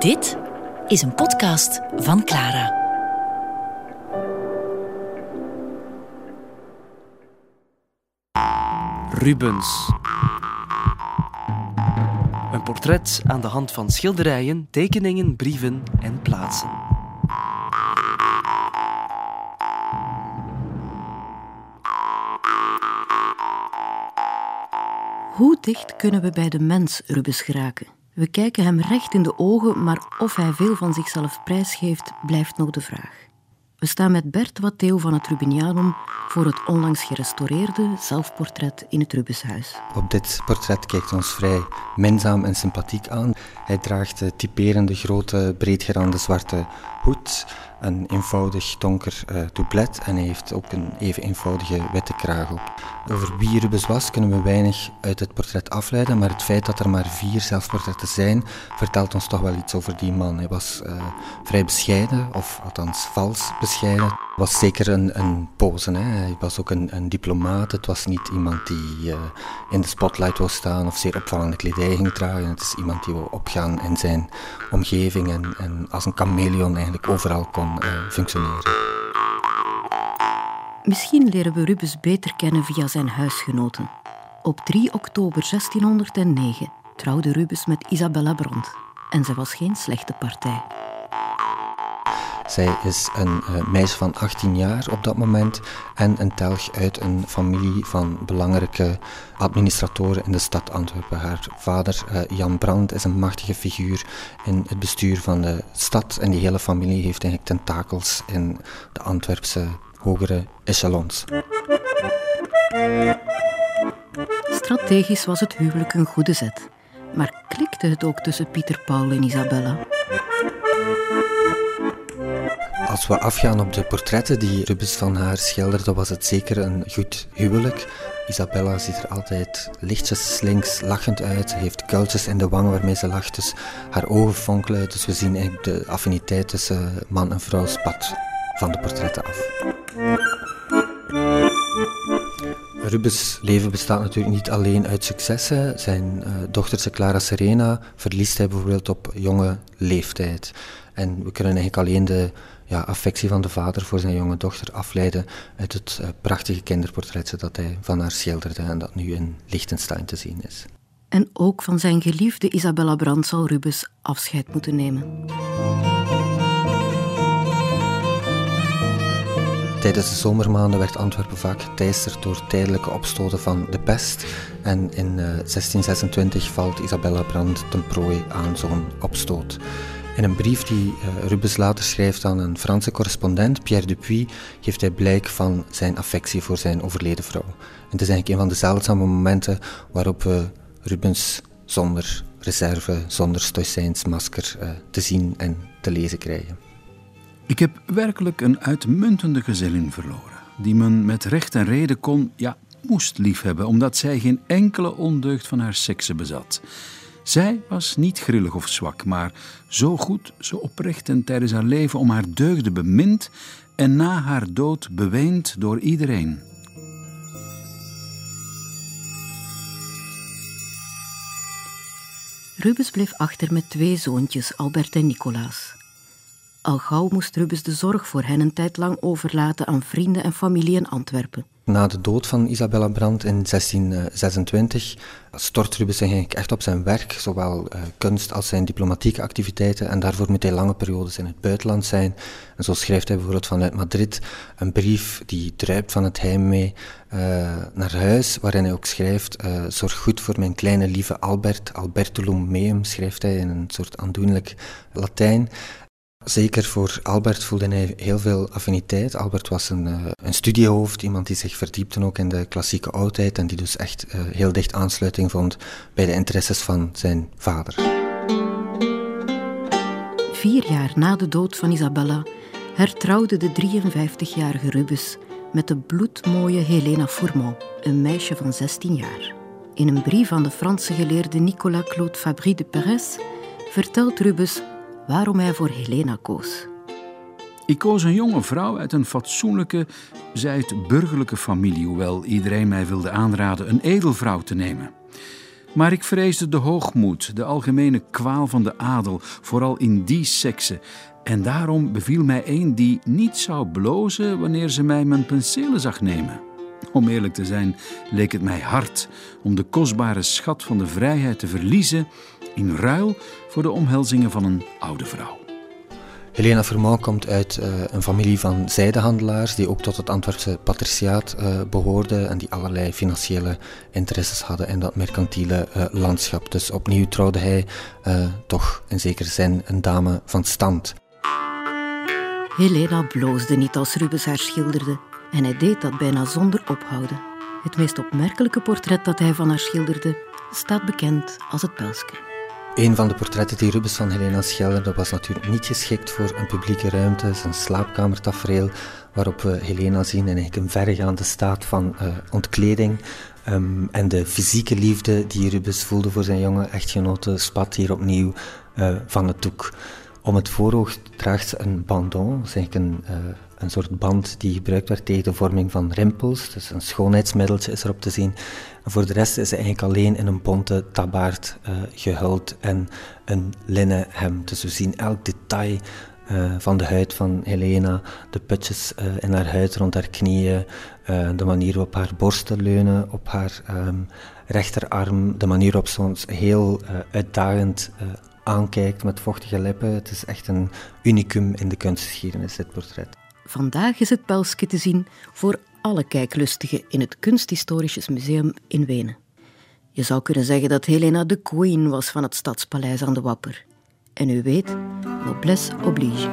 Dit is een podcast van Clara. Rubens. Een portret aan de hand van schilderijen, tekeningen, brieven en plaatsen. Hoe dicht kunnen we bij de mens Rubens geraken? We kijken hem recht in de ogen, maar of hij veel van zichzelf prijsgeeft, blijft nog de vraag. We staan met Bert Watteo van het Rubinianum voor het onlangs gerestaureerde zelfportret in het Rubenshuis. Op dit portret kijkt ons vrij minzaam en sympathiek aan. Hij draagt de typerende grote breedgerande zwarte hoed, een eenvoudig donker uh, doublet en hij heeft ook een even eenvoudige witte kraag op. Over wie Rubens was kunnen we weinig uit het portret afleiden, maar het feit dat er maar vier zelfportretten zijn, vertelt ons toch wel iets over die man. Hij was uh, vrij bescheiden, of althans vals bescheiden. Was zeker een, een pose. Hè. Hij was ook een, een, diplomaat. Het was niet iemand die uh, in de spotlight wou staan of zeer opvallende kledij ging dragen. Het is iemand die wou opgaan in zijn omgeving en, en als een chameleon eigenlijk overal kon uh, functioneren. Misschien leren we Rubens beter kennen via zijn huisgenoten. Op 3 oktober 1609 trouwde Rubens met Isabella Brand. En ze was geen slechte partij. Zij is een uh, meisje van 18 jaar op dat moment en een telg uit een familie van belangrijke administratoren in de stad Antwerpen. Haar vader, uh, Jan Brand, is een machtige figuur in het bestuur van de stad en die hele familie heeft eigenlijk tentakels in de Antwerpse hogere echelons. Strategisch was het huwelijk een goede zet. Maar klikte het ook tussen Pieter Paul en Isabella? Als we afgaan op de portretten die Rubens van haar schilderde, was het zeker een goed huwelijk. Isabella ziet er altijd lichtjes slinks lachend uit. Ze heeft kuiltjes in de wangen waarmee ze lacht, dus haar ogen fonkelen. Dus we zien eigenlijk de affiniteit tussen man en vrouw spat van de portretten af. Rubens' leven bestaat natuurlijk niet alleen uit successen. Zijn uh, dochtertje Clara Serena verliest hij bijvoorbeeld op jonge leeftijd. En we kunnen eigenlijk alleen de ja, affectie van de vader voor zijn jonge dochter afleiden uit het uh, prachtige kinderportretje dat hij van haar schilderde en dat nu in Liechtenstein te zien is. En ook van zijn geliefde Isabella Brand zal Rubens afscheid moeten nemen. Tijdens de zomermaanden werd Antwerpen vaak teisterd door tijdelijke opstoten van de pest. En in uh, 1626 valt Isabella Brand ten prooi aan zo'n opstoot. In een brief die uh, Rubens later schrijft aan een Franse correspondent, Pierre Dupuy, geeft hij blijk van zijn affectie voor zijn overleden vrouw. Het is eigenlijk een van de zeldzame momenten waarop we Rubens zonder reserve, zonder stoïcijns masker uh, te zien en te lezen krijgen. Ik heb werkelijk een uitmuntende gezellin verloren, die men met recht en reden kon, ja, moest liefhebben, omdat zij geen enkele ondeugd van haar sekse bezat. Zij was niet grillig of zwak, maar zo goed, zo oprecht en tijdens haar leven om haar deugden bemind en na haar dood beweend door iedereen. Rubens bleef achter met twee zoontjes, Albert en Nicolaas. Al gauw moest Rubens de zorg voor hen een tijd lang overlaten aan vrienden en familie in Antwerpen. Na de dood van Isabella Brandt in 1626 stort Rubens eigenlijk echt op zijn werk, zowel uh, kunst als zijn diplomatieke activiteiten. En daarvoor moet hij lange periodes in het buitenland zijn. En zo schrijft hij bijvoorbeeld vanuit Madrid een brief die druipt van het heimwee uh, naar huis, waarin hij ook schrijft: Zorg goed voor mijn kleine lieve Albert, Albertulum meum, schrijft hij in een soort aandoenlijk Latijn. Zeker voor Albert voelde hij heel veel affiniteit. Albert was een, uh, een studiehoofd, iemand die zich verdiepte ook in de klassieke oudheid en die dus echt uh, heel dicht aansluiting vond bij de interesses van zijn vader. Vier jaar na de dood van Isabella hertrouwde de 53-jarige Rubens met de bloedmooie Helena Fourmont, een meisje van 16 jaar. In een brief aan de Franse geleerde Nicolas Claude Fabry de Perez vertelt Rubens waarom hij voor Helena koos. Ik koos een jonge vrouw uit een fatsoenlijke, zij burgerlijke familie, hoewel iedereen mij wilde aanraden een edelvrouw te nemen. Maar ik vreesde de hoogmoed, de algemene kwaal van de adel, vooral in die sekse. En daarom beviel mij een die niet zou blozen wanneer ze mij mijn penselen zag nemen. Om eerlijk te zijn, leek het mij hard om de kostbare schat van de vrijheid te verliezen in ruil voor de omhelzingen van een oude vrouw. Helena Vermont komt uit uh, een familie van zijdehandelaars die ook tot het Antwerpse patriciaat uh, behoorden en die allerlei financiële interesses hadden in dat mercantiele uh, landschap. Dus opnieuw trouwde hij toch in zekere zin een dame van stand. Helena bloosde niet als Rubens haar schilderde en hij deed dat bijna zonder ophouden. Het meest opmerkelijke portret dat hij van haar schilderde staat bekend als het Pelske. Een van de portretten die Rubens van Helena schilderde was natuurlijk niet geschikt voor een publieke ruimte. Zijn slaapkamertafereel waarop we Helena zien in een verregaande staat van uh, ontkleding. Um, en de fysieke liefde die Rubens voelde voor zijn jonge echtgenote spat hier opnieuw uh, van het doek. Om het voorhoofd draagt ze een bandon, is eigenlijk een, uh, een soort band die gebruikt werd tegen de vorming van rimpels. Dus een schoonheidsmiddeltje is erop te zien. En voor de rest is ze eigenlijk alleen in een bonte tabaard uh, gehuld en een linnen hemd. Dus we zien elk detail uh, van de huid van Helena, de putjes in haar huid rond haar knieën, de manier waarop haar borsten leunen op haar um, rechterarm, de manier waarop ze ons heel uitdagend aankijkt met vochtige lippen. Het is echt een unicum in de kunstgeschiedenis, dit portret. Vandaag is het Pelske te zien voor alle kijklustigen in het Kunsthistorisch Museum in Wenen. Je zou kunnen zeggen dat Helena de queen was van het stadspaleis aan de Wapper. En u weet, noblesse oblige.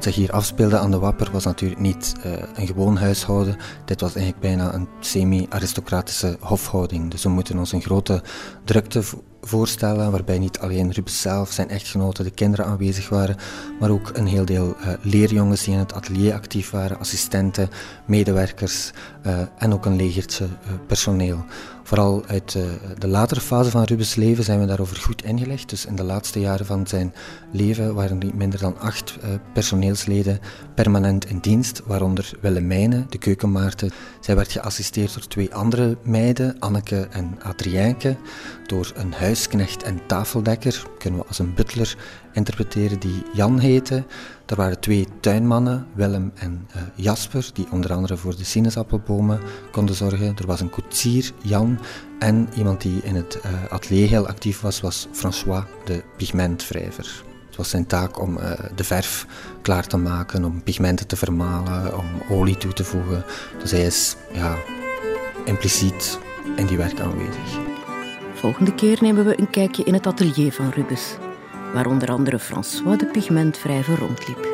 Wat zich hier afspeelde aan de Wapper was natuurlijk niet uh, een gewoon huishouden. Dit was eigenlijk bijna een semi-aristocratische hofhouding. Dus we moeten ons een grote drukte voorstellen, waarbij niet alleen Rubens zelf, zijn echtgenoten, de kinderen aanwezig waren, maar ook een heel deel uh, leerjongens die in het atelier actief waren, assistenten, medewerkers uh, en ook een legertje personeel. Vooral uit de latere fase van Rubens' leven zijn we daarover goed ingelegd. Dus in de laatste jaren van zijn leven waren niet minder dan acht personeelsleden permanent in dienst, waaronder Willemijne, de keukenmaarten. Zij werd geassisteerd door twee andere meiden, Anneke en Adriënke, door een huisknecht en tafeldekker, kunnen we als een butler interpreteren, die Jan heette. Er waren twee tuinmannen, Willem en uh, Jasper, die onder andere voor de sinaasappelbomen konden zorgen. Er was een koetsier, Jan, en iemand die in het uh, atelier heel actief was, was François, de pigmentwrijver. Het was zijn taak om uh, de verf klaar te maken, om pigmenten te vermalen, om olie toe te voegen. Dus hij is ja, impliciet in die werk aanwezig. Volgende keer nemen we een kijkje in het atelier van Rubens, waar onder andere François de pigmentvrijver rondliep.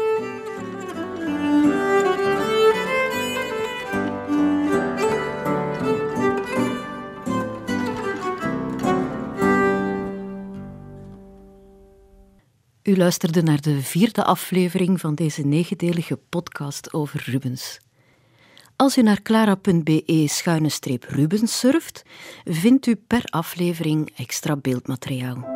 U luisterde naar de vierde aflevering van deze negendelige podcast over Rubens. Als u naar clara.be-rubens surft, vindt u per aflevering extra beeldmateriaal.